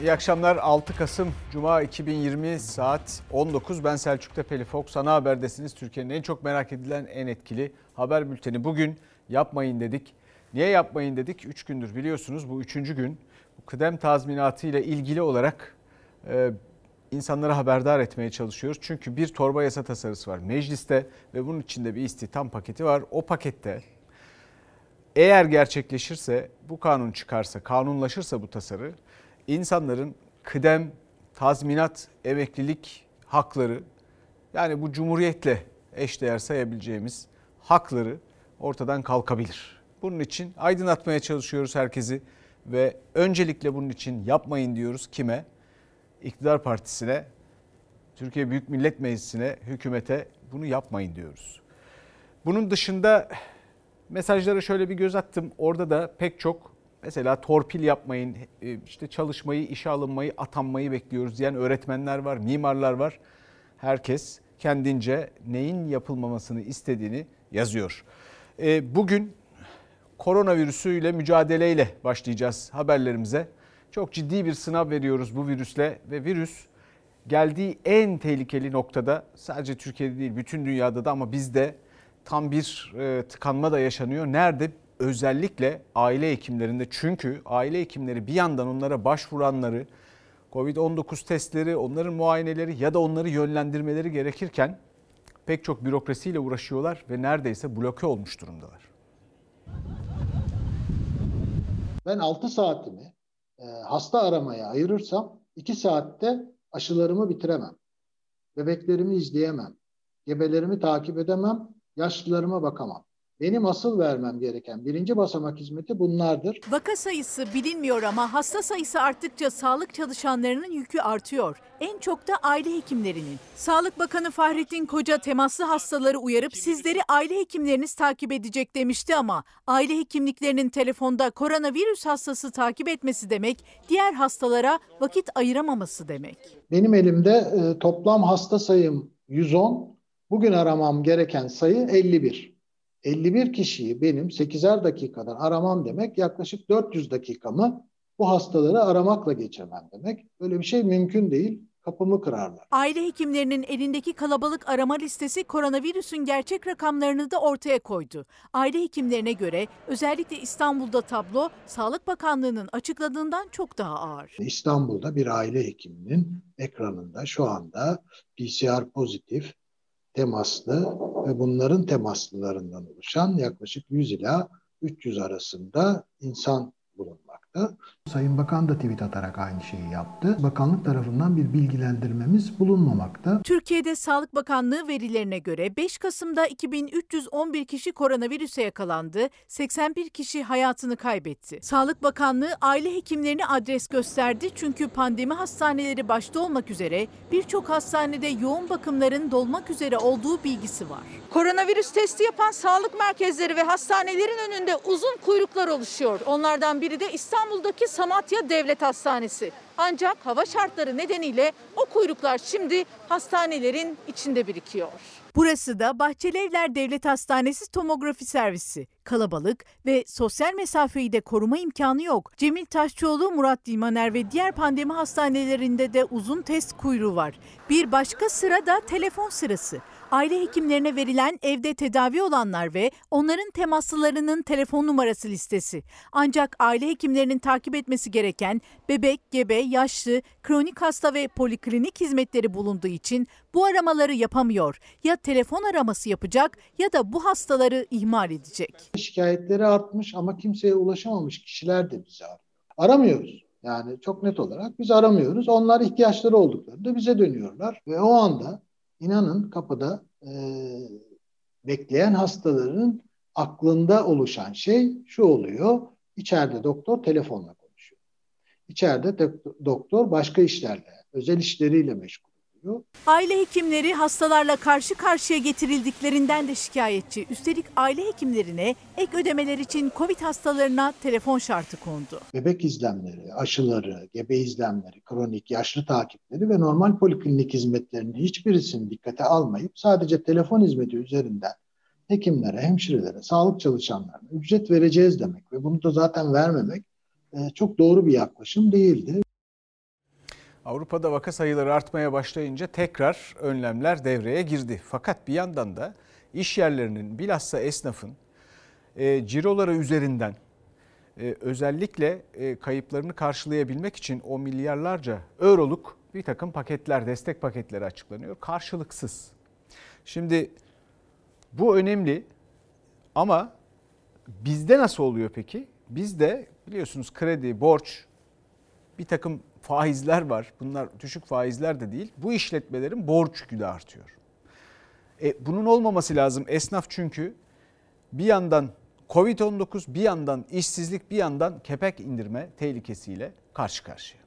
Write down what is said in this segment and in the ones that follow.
İyi akşamlar. 6 Kasım Cuma 2020 saat 19. Ben Selçuk Tepeli Fox. Ana Haber'desiniz. Türkiye'nin en çok merak edilen, en etkili haber bülteni. Bugün yapmayın dedik. Niye yapmayın dedik? 3 gündür biliyorsunuz bu 3. gün. Bu kıdem tazminatı ile ilgili olarak e, insanlara haberdar etmeye çalışıyoruz. Çünkü bir torba yasa tasarısı var mecliste ve bunun içinde bir istihdam paketi var. O pakette eğer gerçekleşirse, bu kanun çıkarsa, kanunlaşırsa bu tasarı insanların kıdem, tazminat, emeklilik hakları yani bu cumhuriyetle eşdeğer sayabileceğimiz hakları ortadan kalkabilir. Bunun için aydınlatmaya çalışıyoruz herkesi ve öncelikle bunun için yapmayın diyoruz kime? İktidar partisine, Türkiye Büyük Millet Meclisi'ne, hükümete bunu yapmayın diyoruz. Bunun dışında mesajlara şöyle bir göz attım. Orada da pek çok mesela torpil yapmayın, e, işte çalışmayı, işe alınmayı, atanmayı bekliyoruz diyen öğretmenler var, mimarlar var. Herkes kendince neyin yapılmamasını istediğini yazıyor. E, bugün koronavirüsüyle mücadeleyle başlayacağız haberlerimize. Çok ciddi bir sınav veriyoruz bu virüsle ve virüs geldiği en tehlikeli noktada sadece Türkiye'de değil bütün dünyada da ama bizde tam bir e, tıkanma da yaşanıyor. Nerede? Özellikle aile hekimlerinde çünkü aile hekimleri bir yandan onlara başvuranları Covid-19 testleri, onların muayeneleri ya da onları yönlendirmeleri gerekirken pek çok bürokrasiyle uğraşıyorlar ve neredeyse bloke olmuş durumdalar. Ben 6 saatimi e, hasta aramaya ayırırsam 2 saatte aşılarımı bitiremem. Bebeklerimi izleyemem. Gebelerimi takip edemem. Yaşlılarıma bakamam. Benim asıl vermem gereken birinci basamak hizmeti bunlardır. Vaka sayısı bilinmiyor ama hasta sayısı arttıkça sağlık çalışanlarının yükü artıyor. En çok da aile hekimlerinin. Sağlık Bakanı Fahrettin Koca temaslı hastaları uyarıp sizleri aile hekimleriniz takip edecek demişti ama aile hekimliklerinin telefonda koronavirüs hastası takip etmesi demek diğer hastalara vakit ayıramaması demek. Benim elimde e, toplam hasta sayım 110, bugün aramam gereken sayı 51. 51 kişiyi benim 8'er dakikadan aramam demek yaklaşık 400 dakikamı bu hastaları aramakla geçirmem demek. Böyle bir şey mümkün değil. Kapımı kırarlar. Aile hekimlerinin elindeki kalabalık arama listesi koronavirüsün gerçek rakamlarını da ortaya koydu. Aile hekimlerine göre özellikle İstanbul'da tablo Sağlık Bakanlığı'nın açıkladığından çok daha ağır. İstanbul'da bir aile hekiminin ekranında şu anda PCR pozitif temaslı ve bunların temaslılarından oluşan yaklaşık 100 ila 300 arasında insan bulunmakta. Sayın Bakan da tweet atarak aynı şeyi yaptı. Bakanlık tarafından bir bilgilendirmemiz bulunmamakta. Türkiye'de Sağlık Bakanlığı verilerine göre 5 Kasım'da 2311 kişi koronavirüse yakalandı, 81 kişi hayatını kaybetti. Sağlık Bakanlığı aile hekimlerini adres gösterdi çünkü pandemi hastaneleri başta olmak üzere birçok hastanede yoğun bakımların dolmak üzere olduğu bilgisi var. Koronavirüs testi yapan sağlık merkezleri ve hastanelerin önünde uzun kuyruklar oluşuyor. Onlardan biri de İstanbul'daki Samatya Devlet Hastanesi. Ancak hava şartları nedeniyle o kuyruklar şimdi hastanelerin içinde birikiyor. Burası da Bahçelievler Devlet Hastanesi tomografi servisi. Kalabalık ve sosyal mesafeyi de koruma imkanı yok. Cemil Taşçıoğlu, Murat Dilmaner ve diğer pandemi hastanelerinde de uzun test kuyruğu var. Bir başka sıra da telefon sırası aile hekimlerine verilen evde tedavi olanlar ve onların temaslılarının telefon numarası listesi. Ancak aile hekimlerinin takip etmesi gereken bebek, gebe, yaşlı, kronik hasta ve poliklinik hizmetleri bulunduğu için bu aramaları yapamıyor. Ya telefon araması yapacak ya da bu hastaları ihmal edecek. Şikayetleri artmış ama kimseye ulaşamamış kişiler de bizi arıyor. Aramıyoruz. Yani çok net olarak biz aramıyoruz. Onlar ihtiyaçları olduklarında bize dönüyorlar ve o anda inanın kapıda e, bekleyen hastaların aklında oluşan şey şu oluyor. İçeride doktor telefonla konuşuyor. İçeride doktor başka işlerle, özel işleriyle meşgul oluyor. Aile hekimleri hastalarla karşı karşıya getirildiklerinden de şikayetçi. Üstelik aile hekimlerine ek ödemeler için COVID hastalarına telefon şartı kondu. Bebek izlemleri, aşıları, gebe izlemleri, kronik yaşlı takipleri ve normal poliklinik hizmetlerinin hiçbirisini dikkate almayıp sadece telefon hizmeti üzerinden hekimlere, hemşirelere, sağlık çalışanlarına ücret vereceğiz demek ve bunu da zaten vermemek çok doğru bir yaklaşım değildi. Avrupa'da vaka sayıları artmaya başlayınca tekrar önlemler devreye girdi. Fakat bir yandan da iş yerlerinin bilhassa esnafın e, ciroları üzerinden e, özellikle e, kayıplarını karşılayabilmek için o milyarlarca euroluk bir takım paketler, destek paketleri açıklanıyor. Karşılıksız. Şimdi bu önemli ama bizde nasıl oluyor peki? Bizde biliyorsunuz kredi, borç, bir takım faizler var. Bunlar düşük faizler de değil. Bu işletmelerin borç yükü de artıyor. E, bunun olmaması lazım. Esnaf çünkü bir yandan Covid-19 bir yandan işsizlik bir yandan kepek indirme tehlikesiyle karşı karşıya.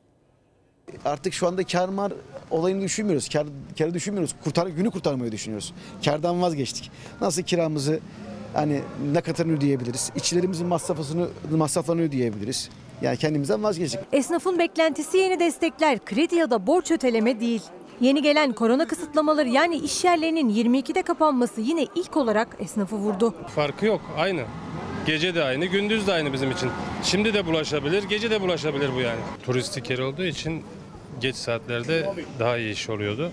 Artık şu anda kar mar olayını düşünmüyoruz. Kar, karı düşünmüyoruz. Kurtar, günü kurtarmayı düşünüyoruz. Kardan vazgeçtik. Nasıl kiramızı hani ne kadarını ödeyebiliriz? İşçilerimizin masrafını, masraflarını ödeyebiliriz. Yani kendimizden vazgeçtik. Esnafın beklentisi yeni destekler, kredi ya da borç öteleme değil. Yeni gelen korona kısıtlamaları yani iş yerlerinin 22'de kapanması yine ilk olarak esnafı vurdu. Farkı yok aynı. Gece de aynı, gündüz de aynı bizim için. Şimdi de bulaşabilir, gece de bulaşabilir bu yani. Turistik yer olduğu için geç saatlerde daha iyi iş oluyordu.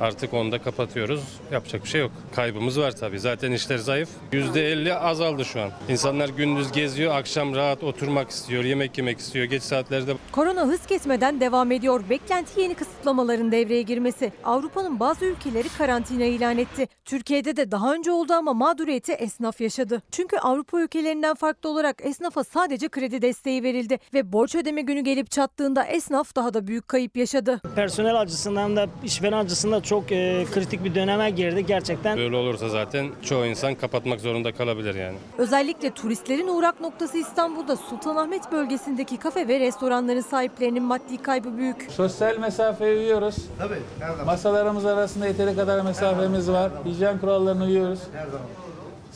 Artık onu da kapatıyoruz. Yapacak bir şey yok. Kaybımız var tabii. Zaten işler zayıf. %50 azaldı şu an. İnsanlar gündüz geziyor, akşam rahat oturmak istiyor, yemek yemek istiyor. Geç saatlerde Korona hız kesmeden devam ediyor. Beklenti yeni kısıtlamaların devreye girmesi. Avrupa'nın bazı ülkeleri karantina ilan etti. Türkiye'de de daha önce oldu ama mağduriyeti esnaf yaşadı. Çünkü Avrupa ülkelerinden farklı olarak esnafa sadece kredi desteği verildi ve borç ödeme günü gelip çattığında esnaf daha da büyük kayıp yaşadı. Personel açısından da işveren açısından çok e, kritik bir döneme girdi gerçekten. böyle olursa zaten çoğu insan kapatmak zorunda kalabilir yani. Özellikle turistlerin uğrak noktası İstanbul'da Sultanahmet bölgesindeki kafe ve restoranların sahiplerinin maddi kaybı büyük. Sosyal mesafeye uyuyoruz. Tabii. Masalarımız arasında yeteri kadar mesafemiz var. Hijyen kurallarına uyuyoruz. Her zaman.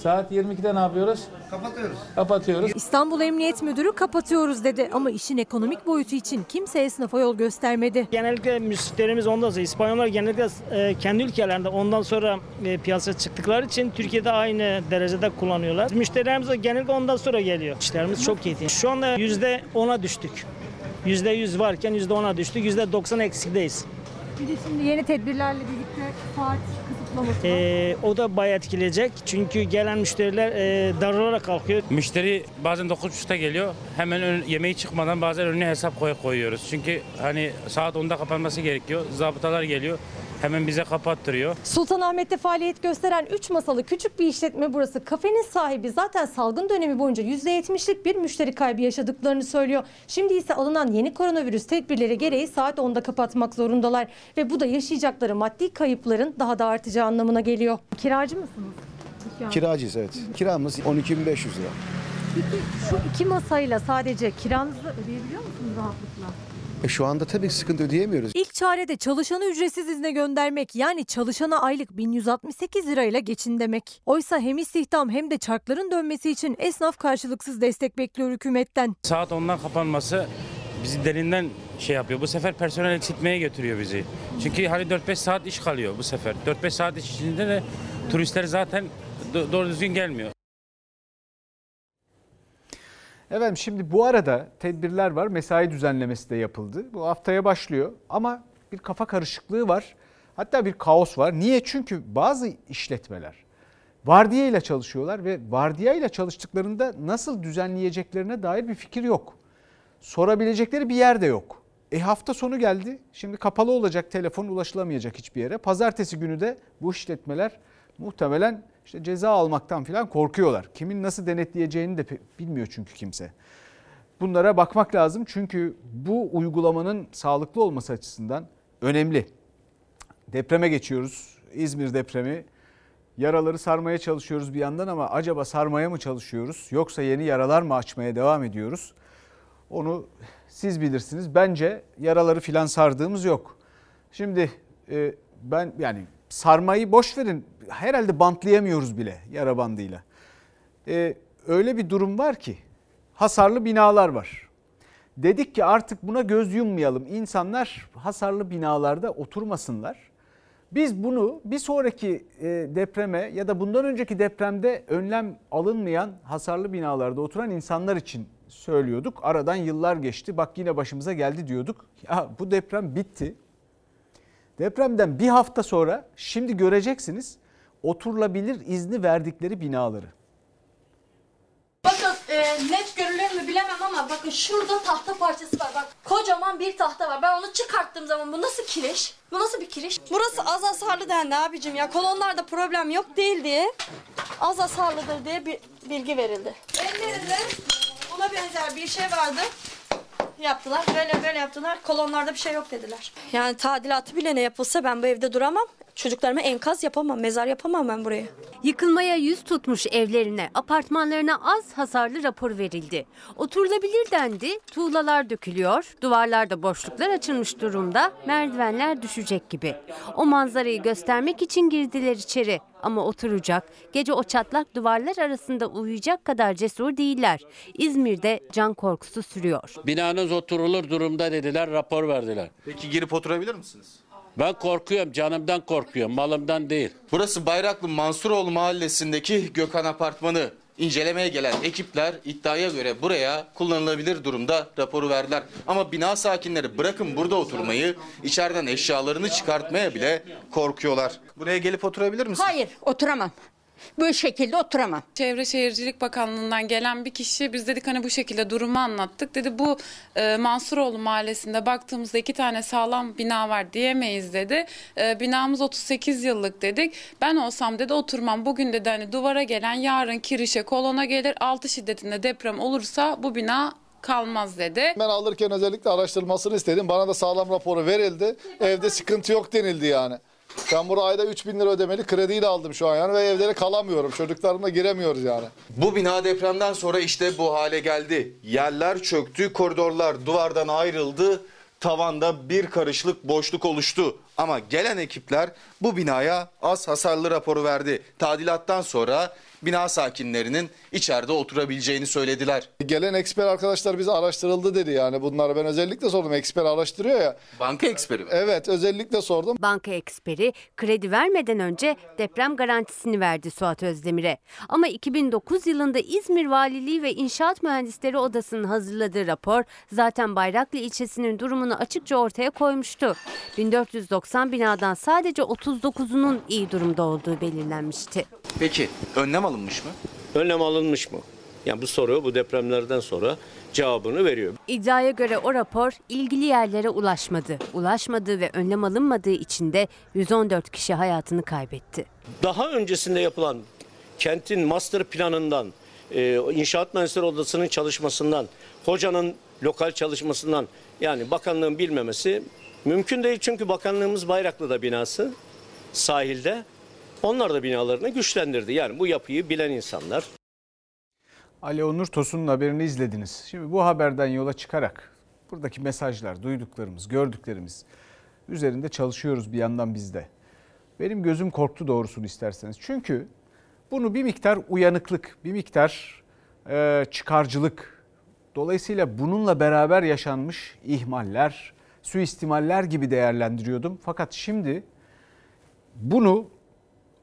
Saat 22'de ne yapıyoruz? Kapatıyoruz. Kapatıyoruz. İstanbul Emniyet Müdürü kapatıyoruz dedi ama işin ekonomik boyutu için kimse esnafa yol göstermedi. Genellikle müşterimiz ondan sonra İspanyollar genellikle e, kendi ülkelerinde ondan sonra e, piyasaya çıktıkları için Türkiye'de aynı derecede kullanıyorlar. Müşterilerimiz de genellikle ondan sonra geliyor. İşlerimiz çok iyi. Şu anda %10'a düştük. %100 varken %10'a düştük. %90 eksikteyiz. Bir de şimdi yeni tedbirlerle birlikte saat kısıtlaması E, o da bayağı etkileyecek. Çünkü gelen müşteriler e, daralarak kalkıyor. Müşteri bazen 9.30'da geliyor. Hemen ön, yemeği çıkmadan bazen önüne hesap koy, koyuyoruz. Çünkü hani saat 10'da kapanması gerekiyor. Zabıtalar geliyor. Hemen bize kapattırıyor. Sultanahmet'te faaliyet gösteren 3 masalı küçük bir işletme burası. Kafenin sahibi zaten salgın dönemi boyunca %70'lik bir müşteri kaybı yaşadıklarını söylüyor. Şimdi ise alınan yeni koronavirüs tedbirleri gereği saat 10'da kapatmak zorundalar. Ve bu da yaşayacakları maddi kayıpların daha da artacağı anlamına geliyor. Kiracı mısınız? Kiracıyız evet. Kiramız 12.500 lira. Peki şu iki masayla sadece kiranızı ödeyebiliyor musunuz rahatlıkla? E şu anda tabii sıkıntı ödeyemiyoruz. İlk çare de çalışanı ücretsiz izne göndermek yani çalışana aylık 1168 lirayla geçin demek. Oysa hem istihdam hem de çarkların dönmesi için esnaf karşılıksız destek bekliyor hükümetten. Saat 10'dan kapanması bizi derinden şey yapıyor. Bu sefer personel eksiltmeye götürüyor bizi. Çünkü hani 4-5 saat iş kalıyor bu sefer. 4-5 saat iş içinde de turistler zaten do- doğru düzgün gelmiyor. Efendim şimdi bu arada tedbirler var. Mesai düzenlemesi de yapıldı. Bu haftaya başlıyor ama bir kafa karışıklığı var. Hatta bir kaos var. Niye? Çünkü bazı işletmeler vardiya ile çalışıyorlar ve vardiya ile çalıştıklarında nasıl düzenleyeceklerine dair bir fikir yok. Sorabilecekleri bir yer de yok. E hafta sonu geldi. Şimdi kapalı olacak telefon ulaşılamayacak hiçbir yere. Pazartesi günü de bu işletmeler muhtemelen işte ceza almaktan falan korkuyorlar. Kimin nasıl denetleyeceğini de bilmiyor çünkü kimse. Bunlara bakmak lazım çünkü bu uygulamanın sağlıklı olması açısından önemli. Depreme geçiyoruz. İzmir depremi. Yaraları sarmaya çalışıyoruz bir yandan ama acaba sarmaya mı çalışıyoruz yoksa yeni yaralar mı açmaya devam ediyoruz? Onu siz bilirsiniz. Bence yaraları filan sardığımız yok. Şimdi e, ben yani sarmayı boş verin. Herhalde bantlayamıyoruz bile yara bandıyla. E, öyle bir durum var ki hasarlı binalar var. Dedik ki artık buna göz yummayalım. İnsanlar hasarlı binalarda oturmasınlar. Biz bunu bir sonraki e, depreme ya da bundan önceki depremde önlem alınmayan hasarlı binalarda oturan insanlar için söylüyorduk. Aradan yıllar geçti. Bak yine başımıza geldi diyorduk. Ya bu deprem bitti. Depremden bir hafta sonra şimdi göreceksiniz oturulabilir izni verdikleri binaları. Bakın e, net görülür mü bilemem ama bakın şurada tahta parçası var. Bak kocaman bir tahta var. Ben onu çıkarttığım zaman bu nasıl kireç? Bu nasıl bir kireç? Burası az hasarlı dendi abicim ya. Kolonlarda problem yok değil diye. Az hasarlıdır diye bir bilgi verildi. Ellerinde buna benzer bir şey vardı. Yaptılar. Böyle böyle yaptılar. Kolonlarda bir şey yok dediler. Yani tadilatı bile ne yapılsa ben bu evde duramam. Çocuklarıma enkaz yapamam, mezar yapamam ben buraya. Yıkılmaya yüz tutmuş evlerine, apartmanlarına az hasarlı rapor verildi. Oturulabilir dendi, tuğlalar dökülüyor, duvarlarda boşluklar açılmış durumda, merdivenler düşecek gibi. O manzarayı göstermek için girdiler içeri ama oturacak, gece o çatlak duvarlar arasında uyuyacak kadar cesur değiller. İzmir'de can korkusu sürüyor. Binanız oturulur durumda dediler, rapor verdiler. Peki girip oturabilir misiniz? Ben korkuyorum, canımdan korkuyorum, malımdan değil. Burası Bayraklı Mansuroğlu mahallesindeki Gökhan Apartmanı. İncelemeye gelen ekipler iddiaya göre buraya kullanılabilir durumda raporu verdiler. Ama bina sakinleri bırakın burada oturmayı, içeriden eşyalarını çıkartmaya bile korkuyorlar. Buraya gelip oturabilir misiniz? Hayır oturamam. Bu şekilde oturamam. Çevre Şehircilik Bakanlığı'ndan gelen bir kişi biz dedik hani bu şekilde durumu anlattık. Dedi bu e, Mansuroğlu mahallesinde baktığımızda iki tane sağlam bina var diyemeyiz dedi. E, binamız 38 yıllık dedik. Ben olsam dedi oturmam. Bugün dedi hani duvara gelen yarın kirişe kolona gelir. 6 şiddetinde deprem olursa bu bina kalmaz dedi. Ben alırken özellikle araştırmasını istedim. Bana da sağlam raporu verildi. Evde sıkıntı yok denildi yani. Ben burada ayda 3 bin lira ödemeli krediyle aldım şu an yani ve evlere kalamıyorum. Çocuklarımla giremiyoruz yani. Bu bina depremden sonra işte bu hale geldi. Yerler çöktü, koridorlar duvardan ayrıldı. Tavanda bir karışlık boşluk oluştu. Ama gelen ekipler bu binaya az hasarlı raporu verdi. Tadilattan sonra bina sakinlerinin içeride oturabileceğini söylediler. Gelen eksper arkadaşlar bize araştırıldı dedi yani bunları ben özellikle sordum. Eksper araştırıyor ya. Banka eksperi mi? Evet özellikle sordum. Banka eksperi kredi vermeden önce deprem garantisini verdi Suat Özdemir'e. Ama 2009 yılında İzmir Valiliği ve İnşaat Mühendisleri Odası'nın hazırladığı rapor zaten Bayraklı ilçesinin durumunu açıkça ortaya koymuştu. 1490 binadan sadece 39'unun iyi durumda olduğu belirlenmişti. Peki önlem alınmış mı? Önlem alınmış mı? Yani bu soru bu depremlerden sonra cevabını veriyor. İddiaya göre o rapor ilgili yerlere ulaşmadı. Ulaşmadığı ve önlem alınmadığı için de 114 kişi hayatını kaybetti. Daha öncesinde yapılan kentin master planından, e, inşaat mühendisleri odasının çalışmasından, hocanın lokal çalışmasından yani bakanlığın bilmemesi mümkün değil. Çünkü bakanlığımız Bayraklı'da binası sahilde. Onlar da binalarını güçlendirdi. Yani bu yapıyı bilen insanlar. Ali Onur Tosun'un haberini izlediniz. Şimdi bu haberden yola çıkarak buradaki mesajlar, duyduklarımız, gördüklerimiz üzerinde çalışıyoruz bir yandan bizde. Benim gözüm korktu doğrusunu isterseniz. Çünkü bunu bir miktar uyanıklık, bir miktar e, çıkarcılık, dolayısıyla bununla beraber yaşanmış ihmaller, suistimaller gibi değerlendiriyordum. Fakat şimdi bunu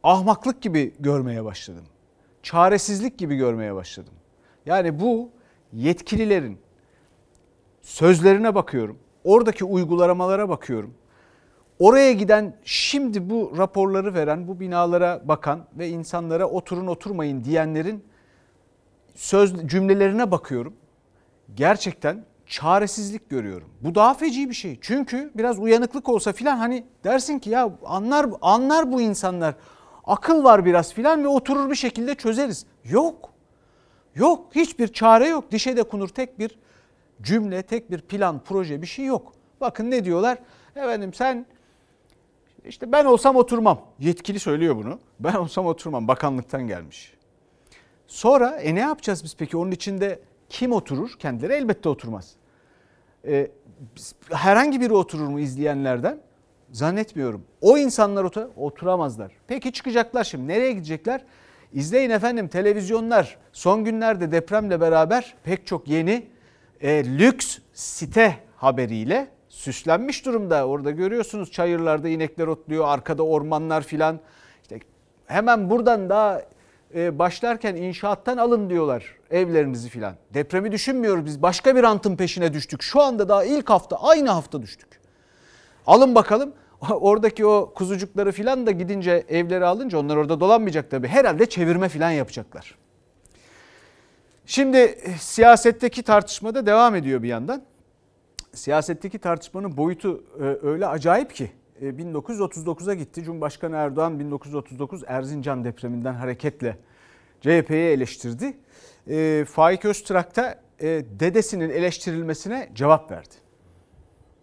ahmaklık gibi görmeye başladım. Çaresizlik gibi görmeye başladım. Yani bu yetkililerin sözlerine bakıyorum. Oradaki uygulamalara bakıyorum. Oraya giden şimdi bu raporları veren, bu binalara bakan ve insanlara oturun oturmayın diyenlerin söz cümlelerine bakıyorum. Gerçekten çaresizlik görüyorum. Bu daha feci bir şey. Çünkü biraz uyanıklık olsa filan hani dersin ki ya anlar anlar bu insanlar. Akıl var biraz filan ve oturur bir şekilde çözeriz. Yok. Yok. Hiçbir çare yok. Dişe de kunur tek bir cümle, tek bir plan, proje bir şey yok. Bakın ne diyorlar? Efendim sen işte ben olsam oturmam. Yetkili söylüyor bunu. Ben olsam oturmam. Bakanlıktan gelmiş. Sonra e ne yapacağız biz peki? Onun içinde kim oturur? Kendileri elbette oturmaz. Ee, herhangi biri oturur mu izleyenlerden? Zannetmiyorum. O insanlar otur oturamazlar. Peki çıkacaklar şimdi. Nereye gidecekler? İzleyin efendim televizyonlar son günlerde depremle beraber pek çok yeni e, lüks site haberiyle süslenmiş durumda. Orada görüyorsunuz çayırlarda inekler otluyor, arkada ormanlar filan. İşte hemen buradan daha e, başlarken inşaattan alın diyorlar evlerinizi filan. Depremi düşünmüyoruz biz. Başka bir antın peşine düştük. Şu anda daha ilk hafta aynı hafta düştük. Alın bakalım. Oradaki o kuzucukları filan da gidince evleri alınca onlar orada dolanmayacak tabii. Herhalde çevirme filan yapacaklar. Şimdi e, siyasetteki tartışma da devam ediyor bir yandan. Siyasetteki tartışmanın boyutu e, öyle acayip ki 1939'a gitti. Cumhurbaşkanı Erdoğan 1939 Erzincan depreminden hareketle CHP'yi eleştirdi. Faik Öztürk da dedesinin eleştirilmesine cevap verdi.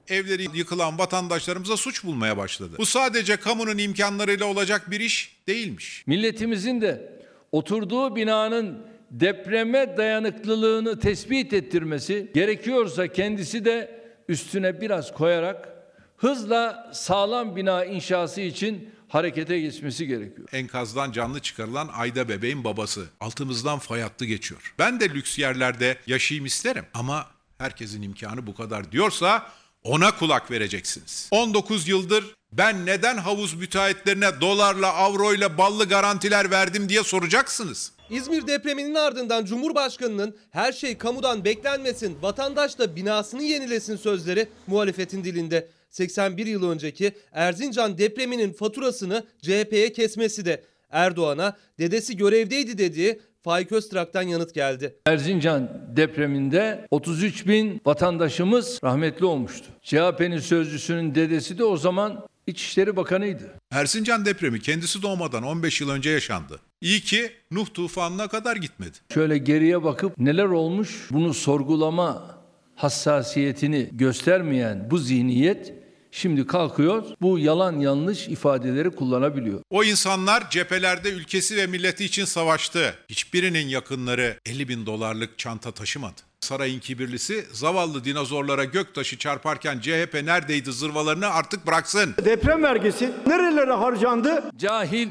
Evleri yıkılan vatandaşlarımıza suç bulmaya başladı. Bu sadece kamunun imkanlarıyla olacak bir iş değilmiş. Milletimizin de oturduğu binanın depreme dayanıklılığını tespit ettirmesi gerekiyorsa kendisi de üstüne biraz koyarak hızla sağlam bina inşası için harekete geçmesi gerekiyor. Enkazdan canlı çıkarılan Ayda bebeğin babası. Altımızdan fay hattı geçiyor. Ben de lüks yerlerde yaşayayım isterim ama herkesin imkanı bu kadar diyorsa ona kulak vereceksiniz. 19 yıldır ben neden havuz müteahhitlerine dolarla, avroyla ballı garantiler verdim diye soracaksınız. İzmir depreminin ardından Cumhurbaşkanı'nın her şey kamudan beklenmesin, vatandaş da binasını yenilesin sözleri muhalefetin dilinde. 81 yıl önceki Erzincan depreminin faturasını CHP'ye kesmesi de Erdoğan'a dedesi görevdeydi dediği Faik Öztrak'tan yanıt geldi. Erzincan depreminde 33 bin vatandaşımız rahmetli olmuştu. CHP'nin sözcüsünün dedesi de o zaman İçişleri Bakanı'ydı. Erzincan depremi kendisi doğmadan 15 yıl önce yaşandı. İyi ki Nuh tufanına kadar gitmedi. Şöyle geriye bakıp neler olmuş bunu sorgulama hassasiyetini göstermeyen bu zihniyet şimdi kalkıyor bu yalan yanlış ifadeleri kullanabiliyor. O insanlar cephelerde ülkesi ve milleti için savaştı. Hiçbirinin yakınları 50 bin dolarlık çanta taşımadı. Sarayın kibirlisi zavallı dinozorlara göktaşı çarparken CHP neredeydi zırvalarını artık bıraksın. Deprem vergisi nerelere harcandı? Cahil,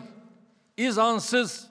izansız,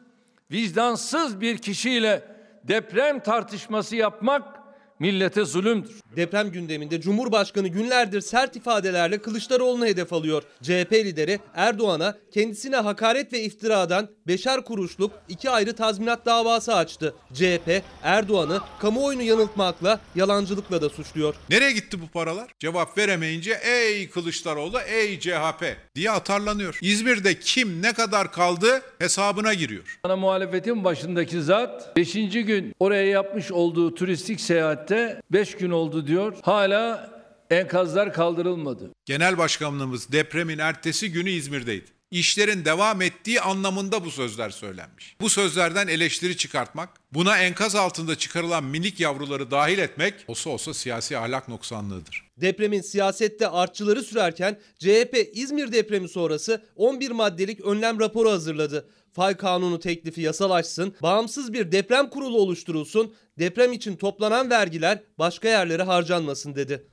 vicdansız bir kişiyle deprem tartışması yapmak millete zulümdür. Deprem gündeminde Cumhurbaşkanı günlerdir sert ifadelerle Kılıçdaroğlu'na hedef alıyor. CHP lideri Erdoğan'a kendisine hakaret ve iftiradan beşer kuruşluk iki ayrı tazminat davası açtı. CHP Erdoğan'ı kamuoyunu yanıltmakla, yalancılıkla da suçluyor. Nereye gitti bu paralar? Cevap veremeyince ey Kılıçdaroğlu ey CHP diye atarlanıyor. İzmir'de kim ne kadar kaldı hesabına giriyor. Ana muhalefetin başındaki zat 5. gün oraya yapmış olduğu turistik seyahatte 5 gün oldu diyor. Hala enkazlar kaldırılmadı. Genel başkanımız depremin ertesi günü İzmir'deydi. İşlerin devam ettiği anlamında bu sözler söylenmiş. Bu sözlerden eleştiri çıkartmak, buna enkaz altında çıkarılan minik yavruları dahil etmek olsa olsa siyasi ahlak noksanlığıdır. Depremin siyasette artçıları sürerken CHP İzmir depremi sonrası 11 maddelik önlem raporu hazırladı. Fay kanunu teklifi yasalaşsın, bağımsız bir deprem kurulu oluşturulsun, deprem için toplanan vergiler başka yerlere harcanmasın dedi.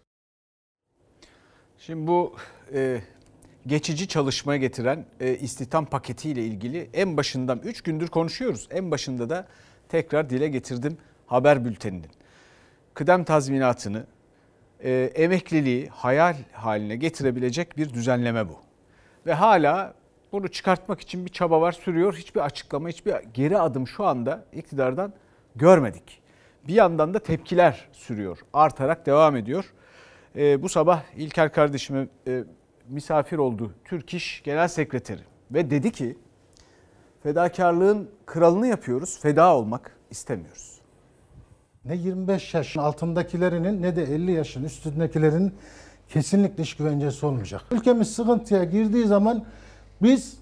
Şimdi bu e, geçici çalışmaya getiren e, istihdam paketiyle ilgili en başından 3 gündür konuşuyoruz. En başında da tekrar dile getirdim haber bülteninin. Kıdem tazminatını, e, emekliliği hayal haline getirebilecek bir düzenleme bu. Ve hala bunu çıkartmak için bir çaba var sürüyor. Hiçbir açıklama, hiçbir geri adım şu anda iktidardan görmedik. Bir yandan da tepkiler sürüyor, artarak devam ediyor. E, bu sabah İlker kardeşime e, misafir oldu Türk İş Genel Sekreteri ve dedi ki fedakarlığın kralını yapıyoruz, feda olmak istemiyoruz. Ne 25 yaşın altındakilerinin ne de 50 yaşın üstündekilerin kesinlikle iş güvencesi olmayacak. Ülkemiz sıkıntıya girdiği zaman biz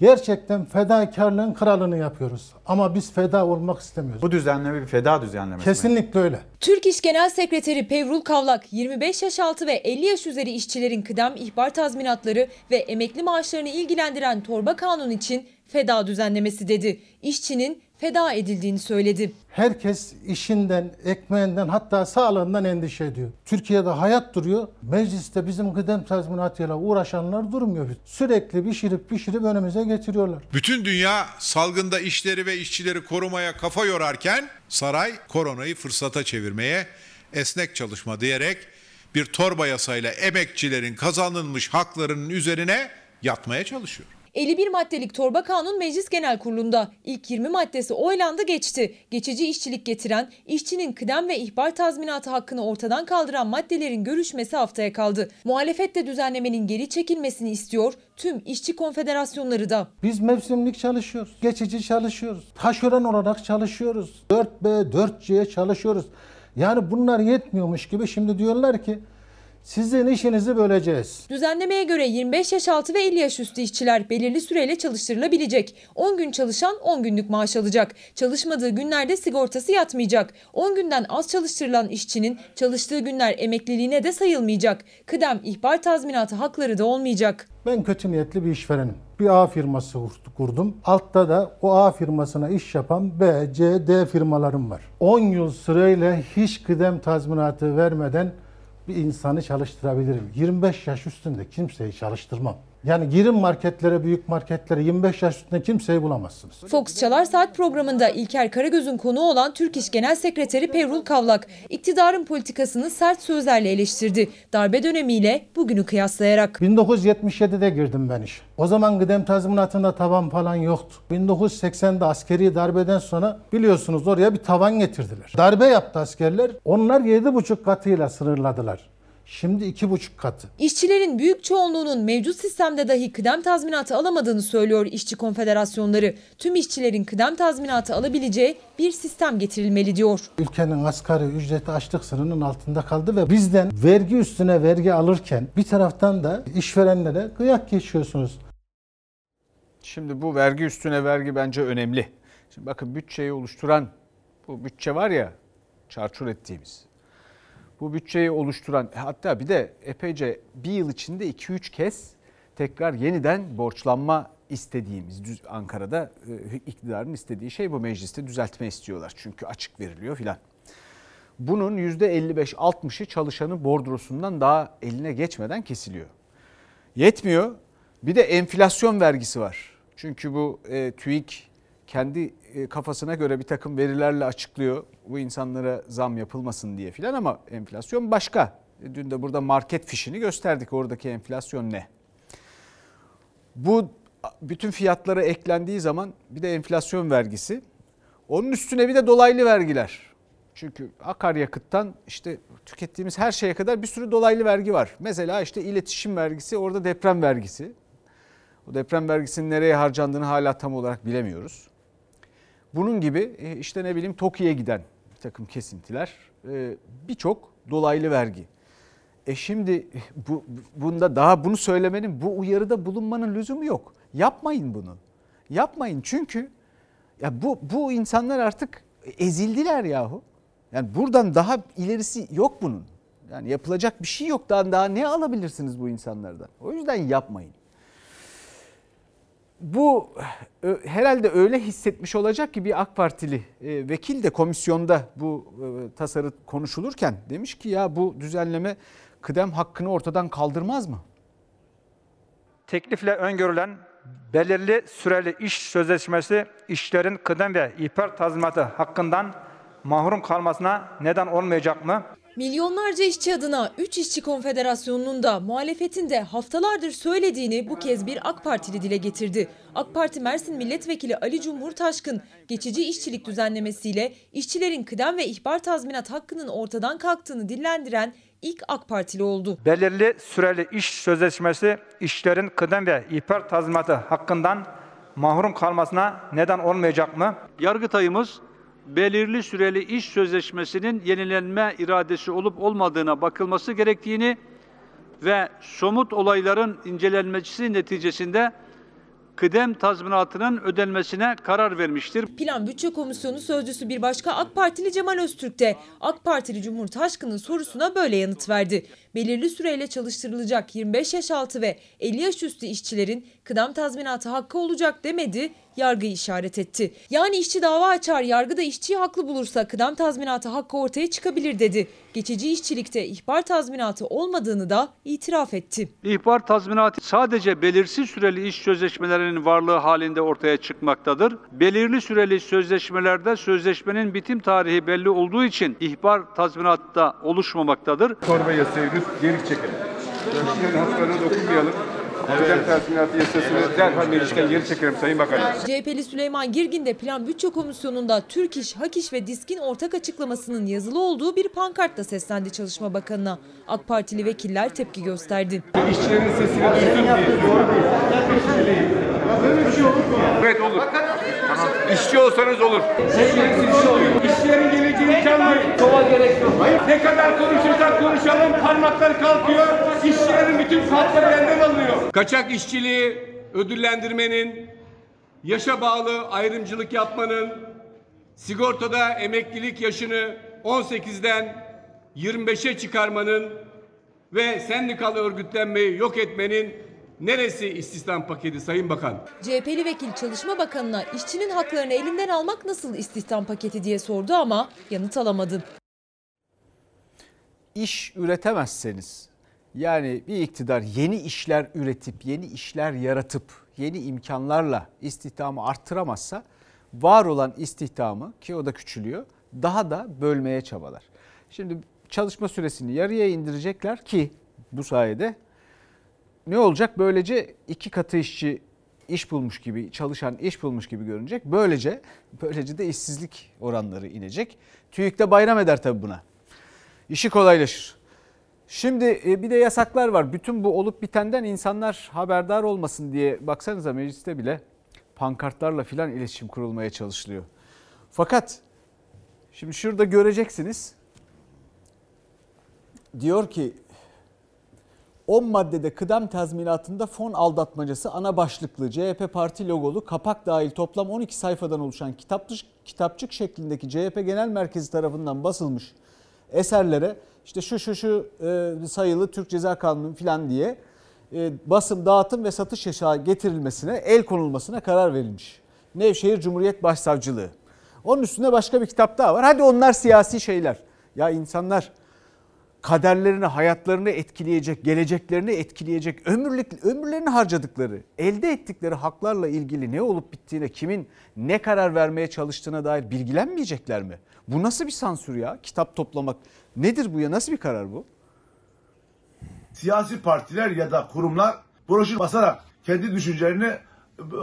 gerçekten fedakarlığın kralını yapıyoruz. Ama biz feda olmak istemiyoruz. Bu düzenleme bir feda düzenlemesi mi? Kesinlikle öyle. Türk İş Genel Sekreteri Pevrul Kavlak 25 yaş altı ve 50 yaş üzeri işçilerin kıdem ihbar tazminatları ve emekli maaşlarını ilgilendiren torba kanun için feda düzenlemesi dedi. İşçinin feda edildiğini söyledi. Herkes işinden, ekmeğinden hatta sağlığından endişe ediyor. Türkiye'de hayat duruyor. Mecliste bizim kıdem tazminatıyla uğraşanlar durmuyor. Sürekli pişirip pişirip önümüze getiriyorlar. Bütün dünya salgında işleri ve işçileri korumaya kafa yorarken saray koronayı fırsata çevirmeye esnek çalışma diyerek bir torba yasayla emekçilerin kazanılmış haklarının üzerine yatmaya çalışıyor. 51 maddelik torba kanun Meclis Genel Kurulu'nda ilk 20 maddesi oylandı geçti. Geçici işçilik getiren, işçinin kıdem ve ihbar tazminatı hakkını ortadan kaldıran maddelerin görüşmesi haftaya kaldı. Muhalefet de düzenlemenin geri çekilmesini istiyor, tüm işçi konfederasyonları da. Biz mevsimlik çalışıyoruz. Geçici çalışıyoruz. Taşeron olarak çalışıyoruz. 4B, 4C'ye çalışıyoruz. Yani bunlar yetmiyormuş gibi şimdi diyorlar ki sizin işinizi böleceğiz. Düzenlemeye göre 25 yaş altı ve 50 yaş üstü işçiler belirli süreyle çalıştırılabilecek. 10 gün çalışan 10 günlük maaş alacak. Çalışmadığı günlerde sigortası yatmayacak. 10 günden az çalıştırılan işçinin çalıştığı günler emekliliğine de sayılmayacak. Kıdem, ihbar tazminatı hakları da olmayacak. Ben kötü niyetli bir işverenim. Bir A firması kurdum. Altta da o A firmasına iş yapan B, C, D firmalarım var. 10 yıl sırayla hiç kıdem tazminatı vermeden bir insanı çalıştırabilirim. 25 yaş üstünde kimseyi çalıştırmam. Yani girin marketlere, büyük marketlere 25 yaş üstünde kimseyi bulamazsınız. Fox Çalar Saat programında İlker Karagöz'ün konuğu olan Türk İş Genel Sekreteri Pevrul Kavlak, iktidarın politikasını sert sözlerle eleştirdi. Darbe dönemiyle bugünü kıyaslayarak. 1977'de girdim ben işe. O zaman kıdem tazminatında tavan falan yoktu. 1980'de askeri darbeden sonra biliyorsunuz oraya bir tavan getirdiler. Darbe yaptı askerler. Onlar 7,5 katıyla sınırladılar. Şimdi iki buçuk katı. İşçilerin büyük çoğunluğunun mevcut sistemde dahi kıdem tazminatı alamadığını söylüyor işçi konfederasyonları. Tüm işçilerin kıdem tazminatı alabileceği bir sistem getirilmeli diyor. Ülkenin asgari ücreti açlık sınırının altında kaldı ve bizden vergi üstüne vergi alırken bir taraftan da işverenlere kıyak geçiyorsunuz. Şimdi bu vergi üstüne vergi bence önemli. Şimdi bakın bütçeyi oluşturan bu bütçe var ya çarçur ettiğimiz bu bütçeyi oluşturan hatta bir de epeyce bir yıl içinde 2-3 kez tekrar yeniden borçlanma istediğimiz Ankara'da e, iktidarın istediği şey bu mecliste düzeltme istiyorlar. Çünkü açık veriliyor filan. Bunun %55-60'ı çalışanın bordrosundan daha eline geçmeden kesiliyor. Yetmiyor. Bir de enflasyon vergisi var. Çünkü bu e, TÜİK kendi e, kafasına göre bir takım verilerle açıklıyor. Bu insanlara zam yapılmasın diye filan ama enflasyon başka. E, dün de burada market fişini gösterdik. Oradaki enflasyon ne? Bu bütün fiyatlara eklendiği zaman bir de enflasyon vergisi. Onun üstüne bir de dolaylı vergiler. Çünkü akaryakıttan işte tükettiğimiz her şeye kadar bir sürü dolaylı vergi var. Mesela işte iletişim vergisi, orada deprem vergisi. O deprem vergisinin nereye harcandığını hala tam olarak bilemiyoruz. Bunun gibi e, işte ne bileyim TOKİ'ye giden bir takım kesintiler, e, birçok dolaylı vergi. E şimdi bu, bunda daha bunu söylemenin, bu uyarıda bulunmanın lüzumu yok. Yapmayın bunu. Yapmayın çünkü ya bu bu insanlar artık ezildiler yahu. Yani buradan daha ilerisi yok bunun. Yani yapılacak bir şey yok. Daha, daha ne alabilirsiniz bu insanlardan? O yüzden yapmayın bu herhalde öyle hissetmiş olacak ki bir AK Partili e, vekil de komisyonda bu e, tasarı konuşulurken demiş ki ya bu düzenleme kıdem hakkını ortadan kaldırmaz mı? Teklifle öngörülen belirli süreli iş sözleşmesi işlerin kıdem ve ihbar tazminatı hakkından mahrum kalmasına neden olmayacak mı? Milyonlarca işçi adına 3 işçi konfederasyonunun da muhalefetin de haftalardır söylediğini bu kez bir AK Partili dile getirdi. AK Parti Mersin Milletvekili Ali Cumhur Taşkın geçici işçilik düzenlemesiyle işçilerin kıdem ve ihbar tazminat hakkının ortadan kalktığını dillendiren ilk AK Partili oldu. Belirli süreli iş sözleşmesi işlerin kıdem ve ihbar tazminatı hakkından mahrum kalmasına neden olmayacak mı? Yargıtayımız belirli süreli iş sözleşmesinin yenilenme iradesi olup olmadığına bakılması gerektiğini ve somut olayların incelenmesi neticesinde kıdem tazminatının ödenmesine karar vermiştir. Plan Bütçe Komisyonu sözcüsü bir başka AK Partili Cemal Öztürk de AK Partili Cumhur Taşkın'ın sorusuna böyle yanıt verdi. Belirli süreyle çalıştırılacak 25 yaş altı ve 50 yaş üstü işçilerin kıdem tazminatı hakkı olacak demedi, yargıyı işaret etti. Yani işçi dava açar, yargı da işçiyi haklı bulursa kıdem tazminatı hakkı ortaya çıkabilir dedi. Geçici işçilikte ihbar tazminatı olmadığını da itiraf etti. İhbar tazminatı sadece belirsiz süreli iş sözleşmelerinin varlığı halinde ortaya çıkmaktadır. Belirli süreli sözleşmelerde sözleşmenin bitim tarihi belli olduğu için ihbar tazminatı da oluşmamaktadır. Torba yasayı geri çekelim. Görüşlerin haklarına dokunmayalım. Özel tazminatı yasasını derhal meclisten geri çekelim Sayın Bakanım. CHP'li Süleyman Girgin de Plan Bütçe Komisyonu'nda Türk İş, Hak İş ve Disk'in ortak açıklamasının yazılı olduğu bir pankartla seslendi Çalışma Bakanı'na. AK Partili vekiller tepki gösterdi. İşçilerin sesini duysun diye. Böyle bir şey olur mu? Evet olur. İşçi olsanız olur. İşçilerin geleceği imkanları. Kova gerek yok. Ne kadar konuşursak konuşalım parmaklar kalkıyor. İşçilerin bütün hakları benden alınıyor. Kaçak işçiliği ödüllendirmenin, yaşa bağlı ayrımcılık yapmanın, sigortada emeklilik yaşını 18'den 25'e çıkarmanın ve sendikal örgütlenmeyi yok etmenin neresi istihdam paketi Sayın Bakan? CHP'li vekil Çalışma Bakanı'na işçinin haklarını elinden almak nasıl istihdam paketi diye sordu ama yanıt alamadı. İş üretemezseniz yani bir iktidar yeni işler üretip yeni işler yaratıp yeni imkanlarla istihdamı arttıramazsa var olan istihdamı ki o da küçülüyor daha da bölmeye çabalar. Şimdi çalışma süresini yarıya indirecekler ki bu sayede ne olacak? Böylece iki katı işçi iş bulmuş gibi, çalışan iş bulmuş gibi görünecek. Böylece böylece de işsizlik oranları inecek. TÜİK de bayram eder tabii buna. İşi kolaylaşır. Şimdi e, bir de yasaklar var. Bütün bu olup bitenden insanlar haberdar olmasın diye baksanıza mecliste bile pankartlarla filan iletişim kurulmaya çalışılıyor. Fakat şimdi şurada göreceksiniz. Diyor ki 10 maddede kıdem tazminatında fon aldatmacası ana başlıklı CHP parti logolu kapak dahil toplam 12 sayfadan oluşan kitapçık, kitapçık şeklindeki CHP Genel Merkezi tarafından basılmış eserlere işte şu şu şu e, sayılı Türk Ceza Kanunu filan diye e, basım, dağıtım ve satış yasağı getirilmesine, el konulmasına karar verilmiş. Nevşehir Cumhuriyet Başsavcılığı. Onun üstünde başka bir kitap daha var. Hadi onlar siyasi şeyler. Ya insanlar kaderlerini, hayatlarını etkileyecek, geleceklerini etkileyecek, ömürlük, ömürlerini harcadıkları, elde ettikleri haklarla ilgili ne olup bittiğine, kimin ne karar vermeye çalıştığına dair bilgilenmeyecekler mi? Bu nasıl bir sansür ya? Kitap toplamak nedir bu ya? Nasıl bir karar bu? Siyasi partiler ya da kurumlar broşür basarak kendi düşüncelerini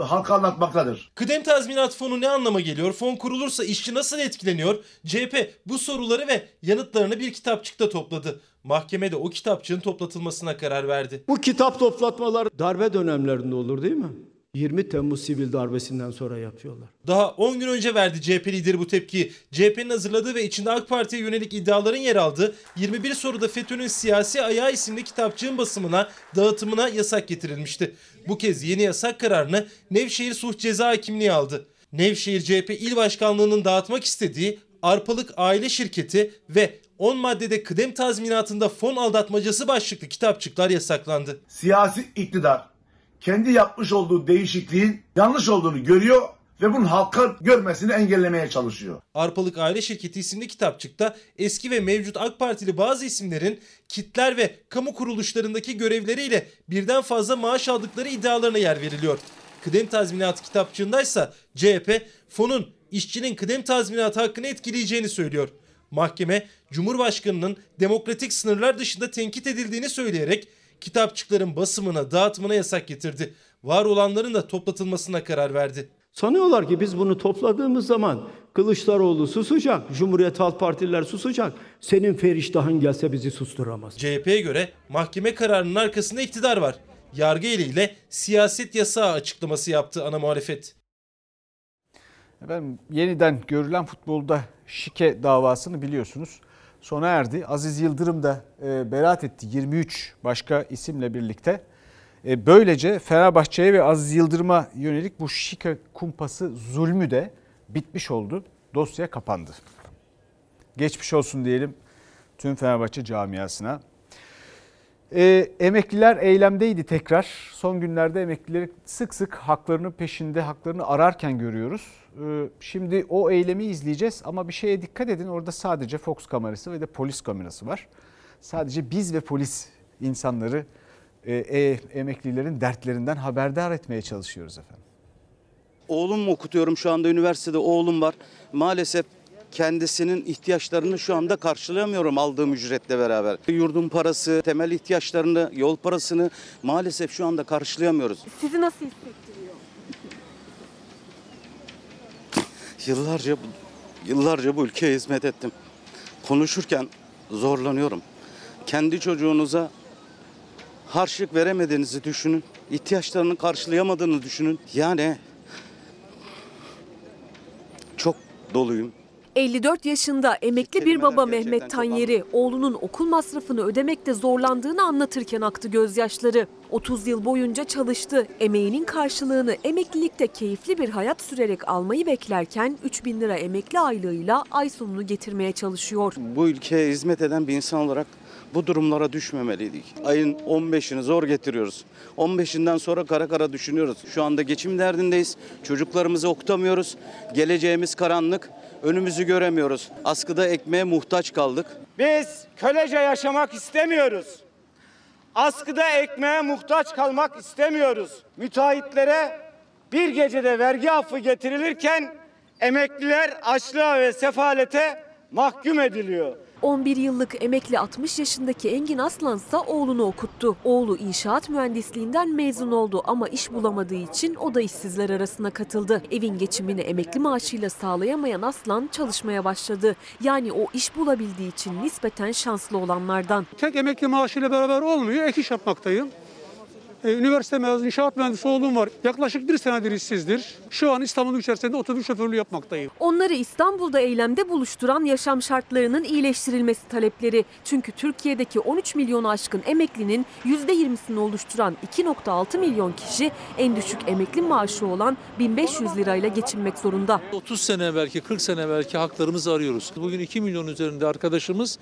halka anlatmaktadır. Kıdem tazminat fonu ne anlama geliyor? Fon kurulursa işçi nasıl etkileniyor? CHP bu soruları ve yanıtlarını bir kitapçıkta topladı. Mahkemede o kitapçığın toplatılmasına karar verdi. Bu kitap toplatmalar darbe dönemlerinde olur değil mi? 20 Temmuz sivil darbesinden sonra yapıyorlar. Daha 10 gün önce verdi CHP lideri bu tepkiyi. CHP'nin hazırladığı ve içinde AK Parti'ye yönelik iddiaların yer aldığı 21 soruda FETÖ'nün siyasi ayağı isimli kitapçığın basımına, dağıtımına yasak getirilmişti. Bu kez yeni yasak kararını Nevşehir Suç Ceza Hakimliği aldı. Nevşehir CHP İl Başkanlığı'nın dağıtmak istediği Arpalık Aile Şirketi ve 10 maddede kıdem tazminatında fon aldatmacası başlıklı kitapçıklar yasaklandı. Siyasi iktidar kendi yapmış olduğu değişikliğin yanlış olduğunu görüyor ve bunun halka görmesini engellemeye çalışıyor. Arpalık Aile Şirketi isimli kitapçıkta eski ve mevcut AK Partili bazı isimlerin kitler ve kamu kuruluşlarındaki görevleriyle birden fazla maaş aldıkları iddialarına yer veriliyor. Kıdem tazminatı kitapçığındaysa CHP fonun işçinin kıdem tazminatı hakkını etkileyeceğini söylüyor. Mahkeme Cumhurbaşkanının demokratik sınırlar dışında tenkit edildiğini söyleyerek kitapçıkların basımına, dağıtımına yasak getirdi. Var olanların da toplatılmasına karar verdi. Sanıyorlar ki biz bunu topladığımız zaman Kılıçdaroğlu susacak, Cumhuriyet Halk Partililer susacak. Senin feriştahın gelse bizi susturamaz. CHP'ye göre mahkeme kararının arkasında iktidar var. Yargı eliyle siyaset yasağı açıklaması yaptı ana muhalefet. Efendim yeniden görülen futbolda şike davasını biliyorsunuz sona erdi. Aziz Yıldırım da e, beraat etti 23 başka isimle birlikte. E, böylece Fenerbahçe'ye ve Aziz Yıldırım'a yönelik bu şike kumpası zulmü de bitmiş oldu. Dosya kapandı. Geçmiş olsun diyelim tüm Fenerbahçe camiasına. Ee, emekliler eylemdeydi tekrar. Son günlerde emeklileri sık sık haklarının peşinde, haklarını ararken görüyoruz. Ee, şimdi o eylemi izleyeceğiz ama bir şeye dikkat edin. Orada sadece Fox kamerası ve de polis kamerası var. Sadece biz ve polis insanları e, e, emeklilerin dertlerinden haberdar etmeye çalışıyoruz efendim. Oğlumu okutuyorum şu anda üniversitede oğlum var. Maalesef kendisinin ihtiyaçlarını şu anda karşılayamıyorum aldığım ücretle beraber. Yurdun parası, temel ihtiyaçlarını, yol parasını maalesef şu anda karşılayamıyoruz. Sizi nasıl hissettiriyor? Yıllarca yıllarca bu ülkeye hizmet ettim. Konuşurken zorlanıyorum. Kendi çocuğunuza harçlık veremediğinizi düşünün. ihtiyaçlarını karşılayamadığını düşünün. Yani çok doluyum. 54 yaşında emekli bir baba Mehmet Tanyeri oğlunun okul masrafını ödemekte zorlandığını anlatırken aktı gözyaşları. 30 yıl boyunca çalıştı. Emeğinin karşılığını emeklilikte keyifli bir hayat sürerek almayı beklerken 3000 lira emekli aylığıyla ay sonunu getirmeye çalışıyor. Bu ülkeye hizmet eden bir insan olarak bu durumlara düşmemeliydik. Ayın 15'ini zor getiriyoruz. 15'inden sonra kara kara düşünüyoruz. Şu anda geçim derdindeyiz. Çocuklarımızı okutamıyoruz. Geleceğimiz karanlık. Önümüzü göremiyoruz. Askıda ekmeğe muhtaç kaldık. Biz kölece yaşamak istemiyoruz. Askıda ekmeğe muhtaç kalmak istemiyoruz. Müteahhitlere bir gecede vergi affı getirilirken emekliler açlığa ve sefalete mahkum ediliyor. 11 yıllık emekli 60 yaşındaki Engin Aslansa oğlunu okuttu. Oğlu inşaat mühendisliğinden mezun oldu ama iş bulamadığı için o da işsizler arasına katıldı. Evin geçimini emekli maaşıyla sağlayamayan Aslan çalışmaya başladı. Yani o iş bulabildiği için nispeten şanslı olanlardan. Tek emekli maaşıyla beraber olmuyor. Ek iş yapmaktayım. Ee, Üniversite mezunu inşaat mühendisi oğlum var. Yaklaşık bir senedir işsizdir. Şu an İstanbul içerisinde otobüs şoförlüğü yapmaktayım. Onları İstanbul'da eylemde buluşturan yaşam şartlarının iyileştirilmesi talepleri. Çünkü Türkiye'deki 13 milyonu aşkın emeklinin %20'sini oluşturan 2.6 milyon kişi en düşük emekli maaşı olan 1500 lirayla geçinmek zorunda. 30 sene belki 40 sene belki haklarımızı arıyoruz. Bugün 2 milyon üzerinde arkadaşımız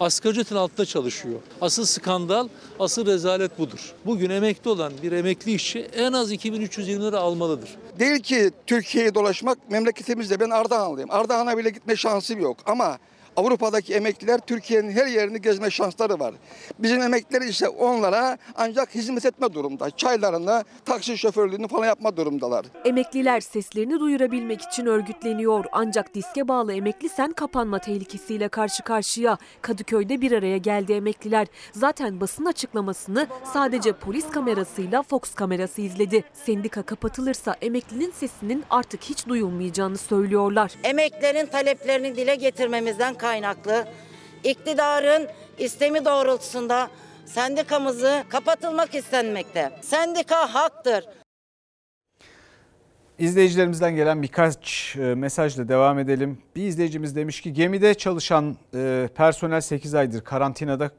asgari ücretin altında çalışıyor. Asıl skandal, asıl rezalet budur. Bugün emekli olan bir emekli işçi en az 2320 lira almalıdır. Değil ki Türkiye'yi dolaşmak memleketimizde. Ben Ardahanlıyım. Ardahan'a bile gitme şansım yok. Ama Avrupa'daki emekliler Türkiye'nin her yerini gezme şansları var. Bizim emekliler ise onlara ancak hizmet etme durumda. Çaylarını, taksi şoförlüğünü falan yapma durumdalar. Emekliler seslerini duyurabilmek için örgütleniyor. Ancak diske bağlı emekli sen kapanma tehlikesiyle karşı karşıya. Kadıköy'de bir araya geldi emekliler. Zaten basın açıklamasını sadece polis kamerasıyla Fox kamerası izledi. Sendika kapatılırsa emeklinin sesinin artık hiç duyulmayacağını söylüyorlar. Emeklerin taleplerini dile getirmemizden kaynaklı iktidarın istemi doğrultusunda sendikamızı kapatılmak istenmekte. Sendika haktır. İzleyicilerimizden gelen birkaç e, mesajla devam edelim. Bir izleyicimiz demiş ki gemide çalışan e, personel 8 aydır karantinada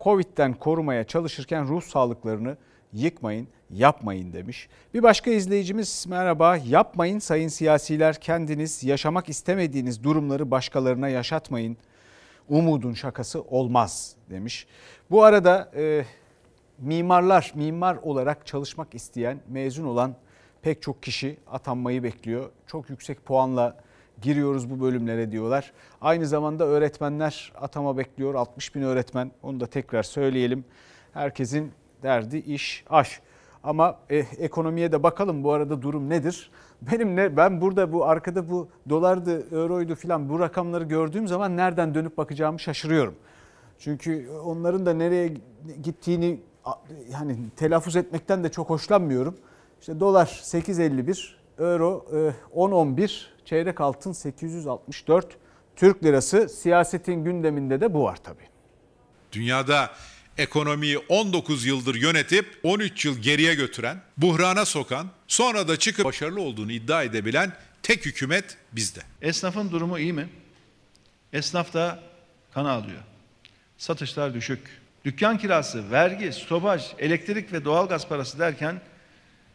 Covid'den korumaya çalışırken ruh sağlıklarını yıkmayın, yapmayın demiş. Bir başka izleyicimiz merhaba yapmayın sayın siyasiler kendiniz yaşamak istemediğiniz durumları başkalarına yaşatmayın. Umudun şakası olmaz demiş. Bu arada e, mimarlar, mimar olarak çalışmak isteyen, mezun olan pek çok kişi atanmayı bekliyor. Çok yüksek puanla giriyoruz bu bölümlere diyorlar. Aynı zamanda öğretmenler atama bekliyor. 60 bin öğretmen onu da tekrar söyleyelim. Herkesin derdi iş, aş. Ama e, ekonomiye de bakalım bu arada durum nedir? Benim ne ben burada bu arkada bu dolardı, euroydu filan bu rakamları gördüğüm zaman nereden dönüp bakacağımı şaşırıyorum. Çünkü onların da nereye gittiğini yani telaffuz etmekten de çok hoşlanmıyorum. İşte dolar 8.51, euro 10.11, çeyrek altın 864, Türk lirası siyasetin gündeminde de bu var tabii. Dünyada ekonomiyi 19 yıldır yönetip 13 yıl geriye götüren, buhrana sokan, sonra da çıkıp başarılı olduğunu iddia edebilen tek hükümet bizde. Esnafın durumu iyi mi? Esnaf da kan ağlıyor. Satışlar düşük. Dükkan kirası, vergi, stopaj, elektrik ve doğalgaz parası derken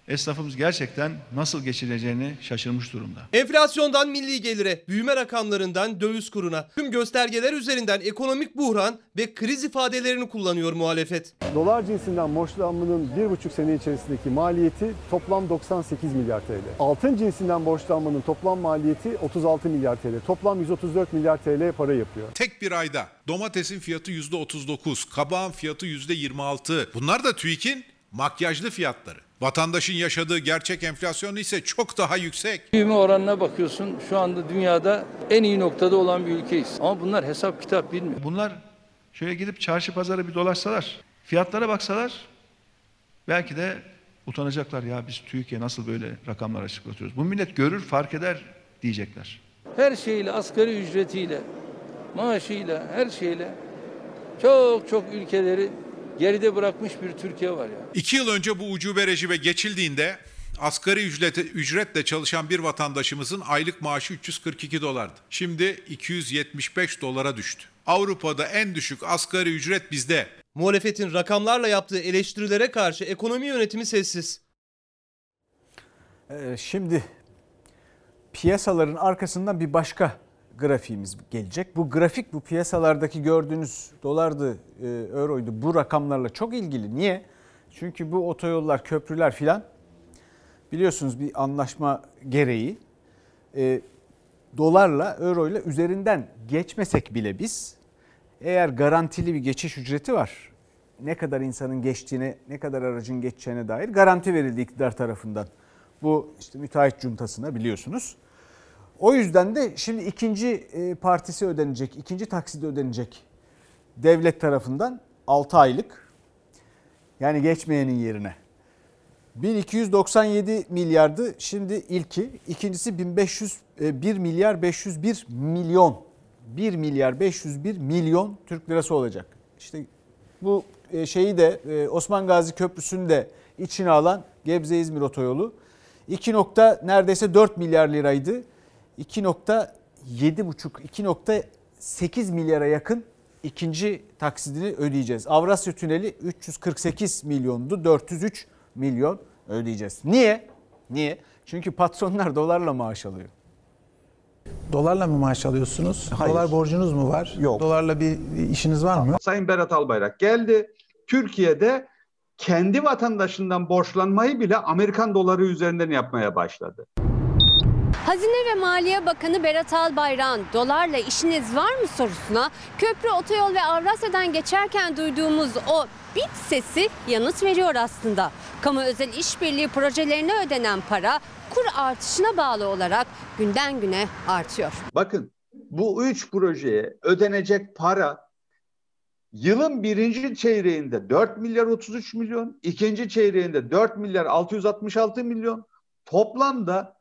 esnafımız gerçekten nasıl geçireceğini şaşırmış durumda. Enflasyondan milli gelire, büyüme rakamlarından döviz kuruna, tüm göstergeler üzerinden ekonomik buhran ve kriz ifadelerini kullanıyor muhalefet. Dolar cinsinden borçlanmanın bir buçuk sene içerisindeki maliyeti toplam 98 milyar TL. Altın cinsinden borçlanmanın toplam maliyeti 36 milyar TL. Toplam 134 milyar TL para yapıyor. Tek bir ayda domatesin fiyatı %39, kabağın fiyatı %26. Bunlar da TÜİK'in makyajlı fiyatları. Vatandaşın yaşadığı gerçek enflasyon ise çok daha yüksek. Büyüme oranına bakıyorsun şu anda dünyada en iyi noktada olan bir ülkeyiz. Ama bunlar hesap kitap bilmiyor. Bunlar şöyle gidip çarşı pazarı bir dolaşsalar, fiyatlara baksalar belki de utanacaklar ya biz TÜİK'e nasıl böyle rakamlar açıklatıyoruz. Bu millet görür fark eder diyecekler. Her şeyle asgari ücretiyle, maaşıyla, her şeyle çok çok ülkeleri geride bırakmış bir Türkiye var ya. İki yıl önce bu ucube rejime geçildiğinde asgari ücrete, ücretle çalışan bir vatandaşımızın aylık maaşı 342 dolardı. Şimdi 275 dolara düştü. Avrupa'da en düşük asgari ücret bizde. Muhalefetin rakamlarla yaptığı eleştirilere karşı ekonomi yönetimi sessiz. Ee, şimdi piyasaların arkasından bir başka grafiğimiz gelecek. Bu grafik bu piyasalardaki gördüğünüz dolardı, e, euroydu bu rakamlarla çok ilgili. Niye? Çünkü bu otoyollar, köprüler filan biliyorsunuz bir anlaşma gereği e, dolarla, euroyla üzerinden geçmesek bile biz eğer garantili bir geçiş ücreti var. Ne kadar insanın geçtiğine, ne kadar aracın geçeceğine dair garanti verildi iktidar tarafından. Bu işte müteahhit cuntasına biliyorsunuz. O yüzden de şimdi ikinci e, partisi ödenecek, ikinci taksidi ödenecek devlet tarafından 6 aylık. Yani geçmeyenin yerine. 1297 milyardı şimdi ilki. ikincisi 1500 1 milyar 501 milyon. 1 milyar 501 milyon Türk lirası olacak. İşte bu e, şeyi de e, Osman Gazi Köprüsü'nü de içine alan Gebze İzmir otoyolu 2 nokta neredeyse 4 milyar liraydı. 2.7,5 2.8 milyara yakın ikinci taksidini ödeyeceğiz. Avrasya Tüneli 348 milyondu. 403 milyon ödeyeceğiz. Niye? Niye? Çünkü patronlar dolarla maaş alıyor. Dolarla mı maaş alıyorsunuz? Hayır. Dolar borcunuz mu var? Yok. Dolarla bir işiniz var mı? Sayın Berat Albayrak geldi. Türkiye'de kendi vatandaşından borçlanmayı bile Amerikan doları üzerinden yapmaya başladı. Hazine ve Maliye Bakanı Berat Albayrak'ın dolarla işiniz var mı sorusuna köprü, otoyol ve Avrasya'dan geçerken duyduğumuz o bit sesi yanıt veriyor aslında. Kamu özel işbirliği projelerine ödenen para kur artışına bağlı olarak günden güne artıyor. Bakın bu üç projeye ödenecek para yılın birinci çeyreğinde 4 milyar 33 milyon, ikinci çeyreğinde 4 milyar 666 milyon, toplamda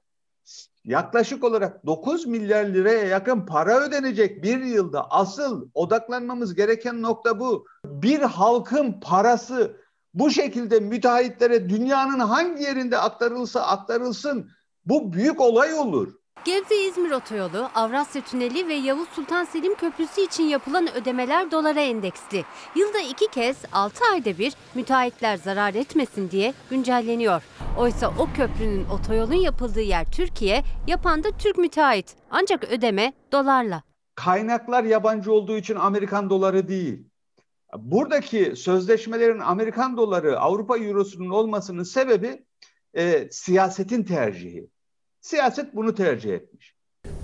yaklaşık olarak 9 milyar liraya yakın para ödenecek bir yılda. Asıl odaklanmamız gereken nokta bu. Bir halkın parası bu şekilde müteahhitlere dünyanın hangi yerinde aktarılsa aktarılsın bu büyük olay olur. Gebze-İzmir otoyolu, Avrasya Tüneli ve Yavuz Sultan Selim Köprüsü için yapılan ödemeler dolara endeksli. Yılda iki kez 6 ayda bir müteahhitler zarar etmesin diye güncelleniyor. Oysa o köprünün otoyolun yapıldığı yer Türkiye, yapan da Türk müteahhit. Ancak ödeme dolarla. Kaynaklar yabancı olduğu için Amerikan doları değil. Buradaki sözleşmelerin Amerikan doları, Avrupa Eurosu'nun olmasının sebebi e, siyasetin tercihi. Siyaset bunu tercih etmiş.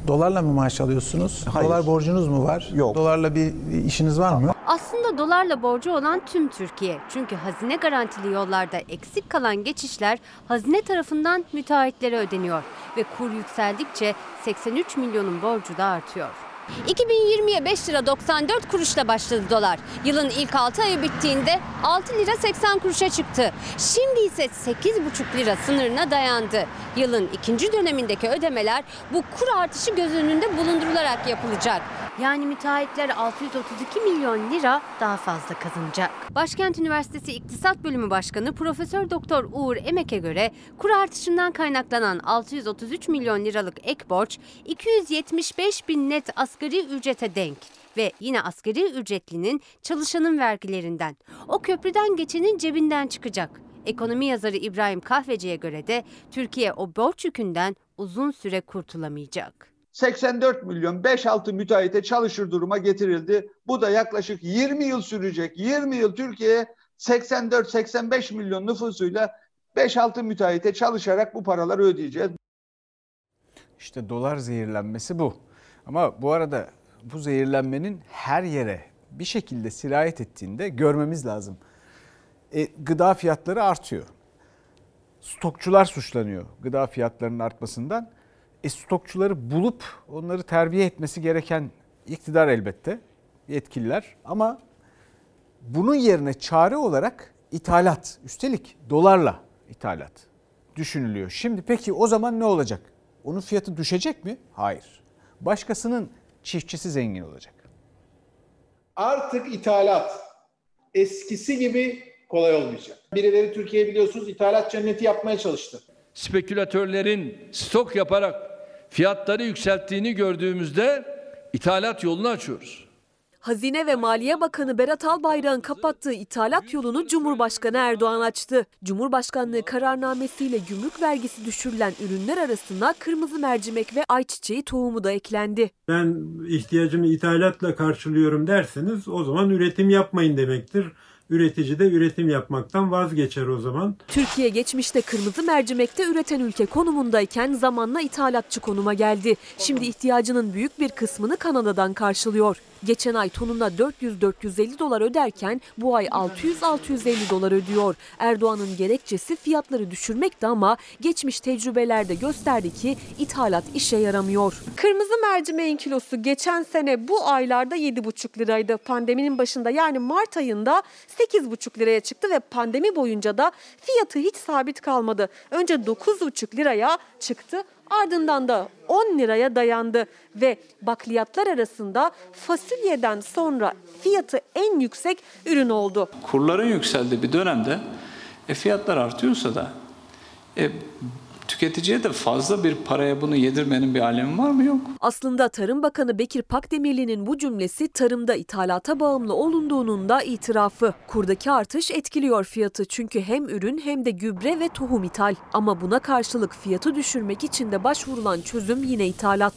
Dolarla mı maaş alıyorsunuz? Hayır. Dolar borcunuz mu var? Yok. Dolarla bir işiniz var mı? Aslında dolarla borcu olan tüm Türkiye. Çünkü hazine garantili yollarda eksik kalan geçişler hazine tarafından müteahhitlere ödeniyor. Ve kur yükseldikçe 83 milyonun borcu da artıyor. 2020'ye 5 lira 94 kuruşla başladı dolar. Yılın ilk 6 ayı bittiğinde 6 lira 80 kuruşa çıktı. Şimdi ise 8,5 lira sınırına dayandı. Yılın ikinci dönemindeki ödemeler bu kur artışı göz önünde bulundurularak yapılacak. Yani müteahhitler 632 milyon lira daha fazla kazanacak. Başkent Üniversitesi İktisat Bölümü Başkanı Profesör Doktor Uğur Emek'e göre kur artışından kaynaklanan 633 milyon liralık ek borç 275 bin net asgari ücrete denk ve yine asgari ücretlinin çalışanın vergilerinden. O köprüden geçenin cebinden çıkacak. Ekonomi yazarı İbrahim Kahveci'ye göre de Türkiye o borç yükünden uzun süre kurtulamayacak. 84 milyon 5-6 müteahhite çalışır duruma getirildi. Bu da yaklaşık 20 yıl sürecek. 20 yıl Türkiye 84-85 milyon nüfusuyla 5-6 müteahhite çalışarak bu paraları ödeyeceğiz. İşte dolar zehirlenmesi bu. Ama bu arada bu zehirlenmenin her yere bir şekilde sirayet ettiğinde görmemiz lazım. E, gıda fiyatları artıyor. Stokçular suçlanıyor gıda fiyatlarının artmasından. E, stokçuları bulup onları terbiye etmesi gereken iktidar elbette, yetkililer. Ama bunun yerine çare olarak ithalat, üstelik dolarla ithalat düşünülüyor. Şimdi peki o zaman ne olacak? Onun fiyatı düşecek mi? Hayır. Başkasının çiftçisi zengin olacak. Artık ithalat eskisi gibi kolay olmayacak. Birileri Türkiye biliyorsunuz ithalat cenneti yapmaya çalıştı. Spekülatörlerin stok yaparak fiyatları yükselttiğini gördüğümüzde ithalat yolunu açıyoruz. Hazine ve Maliye Bakanı Berat Albayrak'ın kapattığı ithalat yolunu Cumhurbaşkanı Erdoğan açtı. Cumhurbaşkanlığı kararnamesiyle gümrük vergisi düşürülen ürünler arasında kırmızı mercimek ve ayçiçeği tohumu da eklendi. Ben ihtiyacımı ithalatla karşılıyorum derseniz o zaman üretim yapmayın demektir üretici de üretim yapmaktan vazgeçer o zaman. Türkiye geçmişte kırmızı mercimekte üreten ülke konumundayken zamanla ithalatçı konuma geldi. Şimdi ihtiyacının büyük bir kısmını Kanada'dan karşılıyor. Geçen ay tonuna 400-450 dolar öderken bu ay 600-650 dolar ödüyor. Erdoğan'ın gerekçesi fiyatları düşürmekti ama geçmiş tecrübelerde gösterdi ki ithalat işe yaramıyor. Kırmızı mercimeğin kilosu geçen sene bu aylarda 7,5 liraydı. Pandeminin başında yani Mart ayında 8,5 liraya çıktı ve pandemi boyunca da fiyatı hiç sabit kalmadı. Önce 9,5 liraya çıktı ardından da 10 liraya dayandı ve bakliyatlar arasında fasulyeden sonra fiyatı en yüksek ürün oldu. Kurların yükseldiği bir dönemde e, fiyatlar artıyorsa da e, tüketiciye de fazla bir paraya bunu yedirmenin bir alemi var mı yok? Aslında Tarım Bakanı Bekir Pakdemirli'nin bu cümlesi tarımda ithalata bağımlı olunduğunun da itirafı. Kurdaki artış etkiliyor fiyatı çünkü hem ürün hem de gübre ve tohum ithal. Ama buna karşılık fiyatı düşürmek için de başvurulan çözüm yine ithalat.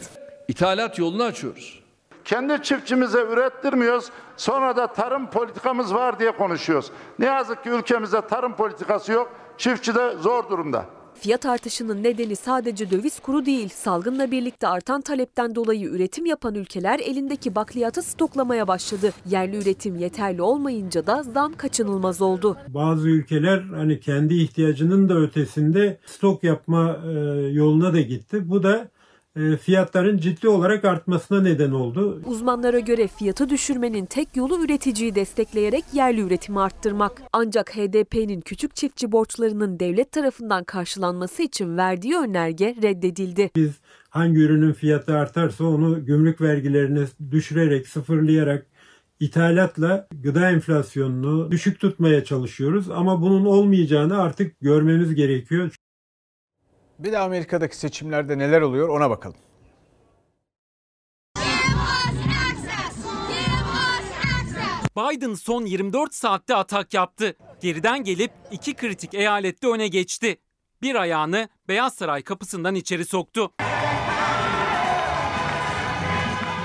İthalat yolunu açıyoruz. Kendi çiftçimize ürettirmiyoruz. Sonra da tarım politikamız var diye konuşuyoruz. Ne yazık ki ülkemizde tarım politikası yok. Çiftçi de zor durumda. Fiyat artışının nedeni sadece döviz kuru değil. Salgınla birlikte artan talepten dolayı üretim yapan ülkeler elindeki bakliyatı stoklamaya başladı. Yerli üretim yeterli olmayınca da zam kaçınılmaz oldu. Bazı ülkeler hani kendi ihtiyacının da ötesinde stok yapma e, yoluna da gitti. Bu da fiyatların ciddi olarak artmasına neden oldu. Uzmanlara göre fiyatı düşürmenin tek yolu üreticiyi destekleyerek yerli üretimi arttırmak. Ancak HDP'nin küçük çiftçi borçlarının devlet tarafından karşılanması için verdiği önerge reddedildi. Biz hangi ürünün fiyatı artarsa onu gümrük vergilerini düşürerek, sıfırlayarak ithalatla gıda enflasyonunu düşük tutmaya çalışıyoruz ama bunun olmayacağını artık görmemiz gerekiyor. Bir de Amerika'daki seçimlerde neler oluyor ona bakalım. Biden son 24 saatte atak yaptı. Geriden gelip iki kritik eyalette öne geçti. Bir ayağını Beyaz Saray kapısından içeri soktu.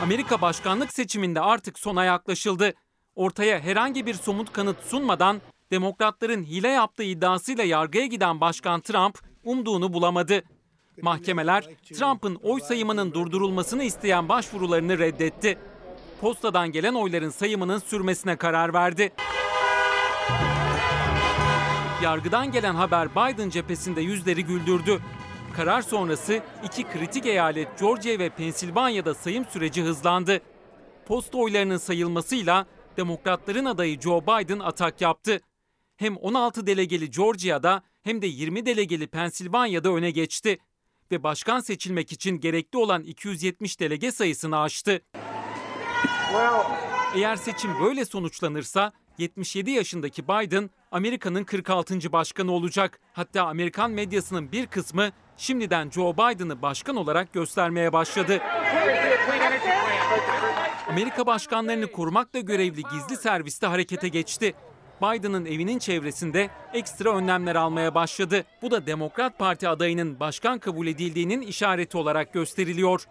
Amerika başkanlık seçiminde artık sona yaklaşıldı. Ortaya herhangi bir somut kanıt sunmadan demokratların hile yaptığı iddiasıyla yargıya giden Başkan Trump umduğunu bulamadı. Mahkemeler Trump'ın oy sayımının durdurulmasını isteyen başvurularını reddetti. Postadan gelen oyların sayımının sürmesine karar verdi. Yargıdan gelen haber Biden cephesinde yüzleri güldürdü. Karar sonrası iki kritik eyalet Georgia ve Pensilvanya'da sayım süreci hızlandı. Posta oylarının sayılmasıyla demokratların adayı Joe Biden atak yaptı. Hem 16 delegeli Georgia'da hem de 20 delegeli Pensilvanya'da öne geçti ve başkan seçilmek için gerekli olan 270 delege sayısını aştı. Eğer seçim böyle sonuçlanırsa 77 yaşındaki Biden Amerika'nın 46. başkanı olacak. Hatta Amerikan medyasının bir kısmı şimdiden Joe Biden'ı başkan olarak göstermeye başladı. Amerika başkanlarını korumakla görevli gizli serviste harekete geçti. Biden'ın evinin çevresinde ekstra önlemler almaya başladı. Bu da Demokrat Parti adayının başkan kabul edildiğinin işareti olarak gösteriliyor.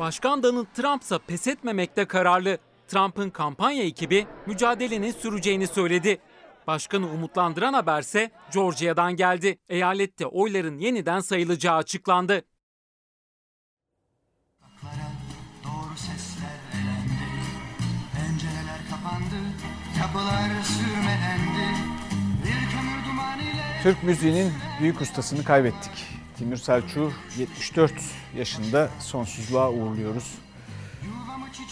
Başkan Donald Trump ise pes etmemekte kararlı. Trump'ın kampanya ekibi mücadelenin süreceğini söyledi. Başkanı umutlandıran haberse Georgia'dan geldi. Eyalette oyların yeniden sayılacağı açıklandı. Türk müziğinin büyük ustasını kaybettik. Timur Selçuk'u 74 yaşında sonsuzluğa uğurluyoruz.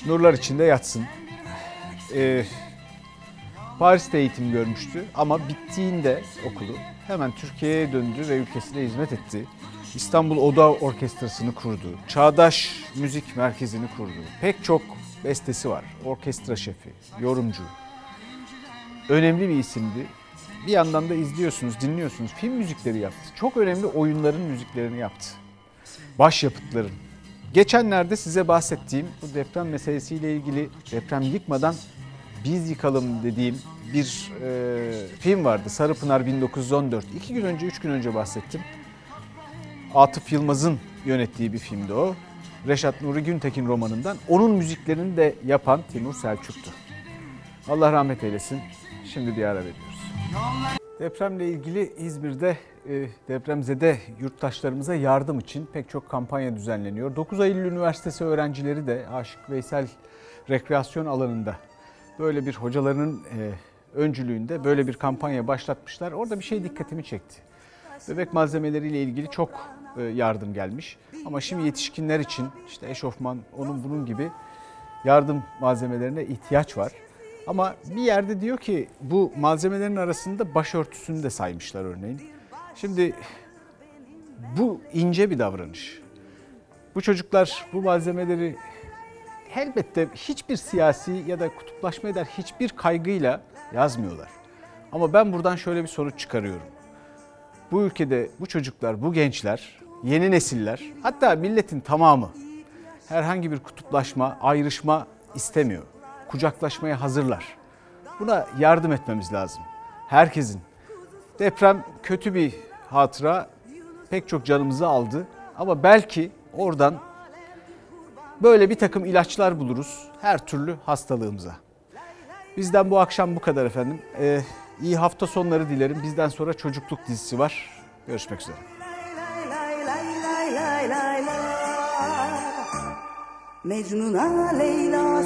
Nurlar içinde yatsın. Ee, Paris'te eğitim görmüştü ama bittiğinde okulu hemen Türkiye'ye döndü ve ülkesine hizmet etti. İstanbul Oda Orkestrası'nı kurdu. Çağdaş Müzik Merkezi'ni kurdu. Pek çok bestesi var. Orkestra şefi, yorumcu. Önemli bir isimdi. Bir yandan da izliyorsunuz, dinliyorsunuz. Film müzikleri yaptı. Çok önemli oyunların müziklerini yaptı. Başyapıtların. Geçenlerde size bahsettiğim bu deprem meselesiyle ilgili deprem yıkmadan biz yıkalım dediğim bir e, film vardı. Sarıpınar 1914. İki gün önce, üç gün önce bahsettim. Atıf Yılmaz'ın yönettiği bir filmdi o. Reşat Nuri Güntekin romanından. Onun müziklerini de yapan Timur Selçuk'tu. Allah rahmet eylesin. Şimdi bir ara veriyoruz. Depremle ilgili İzmir'de e, depremzede yurttaşlarımıza yardım için pek çok kampanya düzenleniyor. 9 Eylül Üniversitesi öğrencileri de Aşık Veysel rekreasyon alanında böyle bir hocalarının e, öncülüğünde böyle bir kampanya başlatmışlar. Orada bir şey dikkatimi çekti. Bebek malzemeleriyle ilgili çok e, yardım gelmiş. Ama şimdi yetişkinler için işte eşofman, onun bunun gibi yardım malzemelerine ihtiyaç var. Ama bir yerde diyor ki bu malzemelerin arasında başörtüsünü de saymışlar örneğin. Şimdi bu ince bir davranış. Bu çocuklar bu malzemeleri elbette hiçbir siyasi ya da kutuplaşma eder hiçbir kaygıyla yazmıyorlar. Ama ben buradan şöyle bir sonuç çıkarıyorum. Bu ülkede bu çocuklar, bu gençler, yeni nesiller, hatta milletin tamamı herhangi bir kutuplaşma, ayrışma istemiyor. Kucaklaşmaya hazırlar. Buna yardım etmemiz lazım. Herkesin. Deprem kötü bir hatıra, pek çok canımızı aldı ama belki oradan böyle bir takım ilaçlar buluruz her türlü hastalığımıza. Bizden bu akşam bu kadar efendim. Ee, iyi hafta sonları dilerim. Bizden sonra çocukluk dizisi var. Görüşmek üzere. Mecnun'a Leyla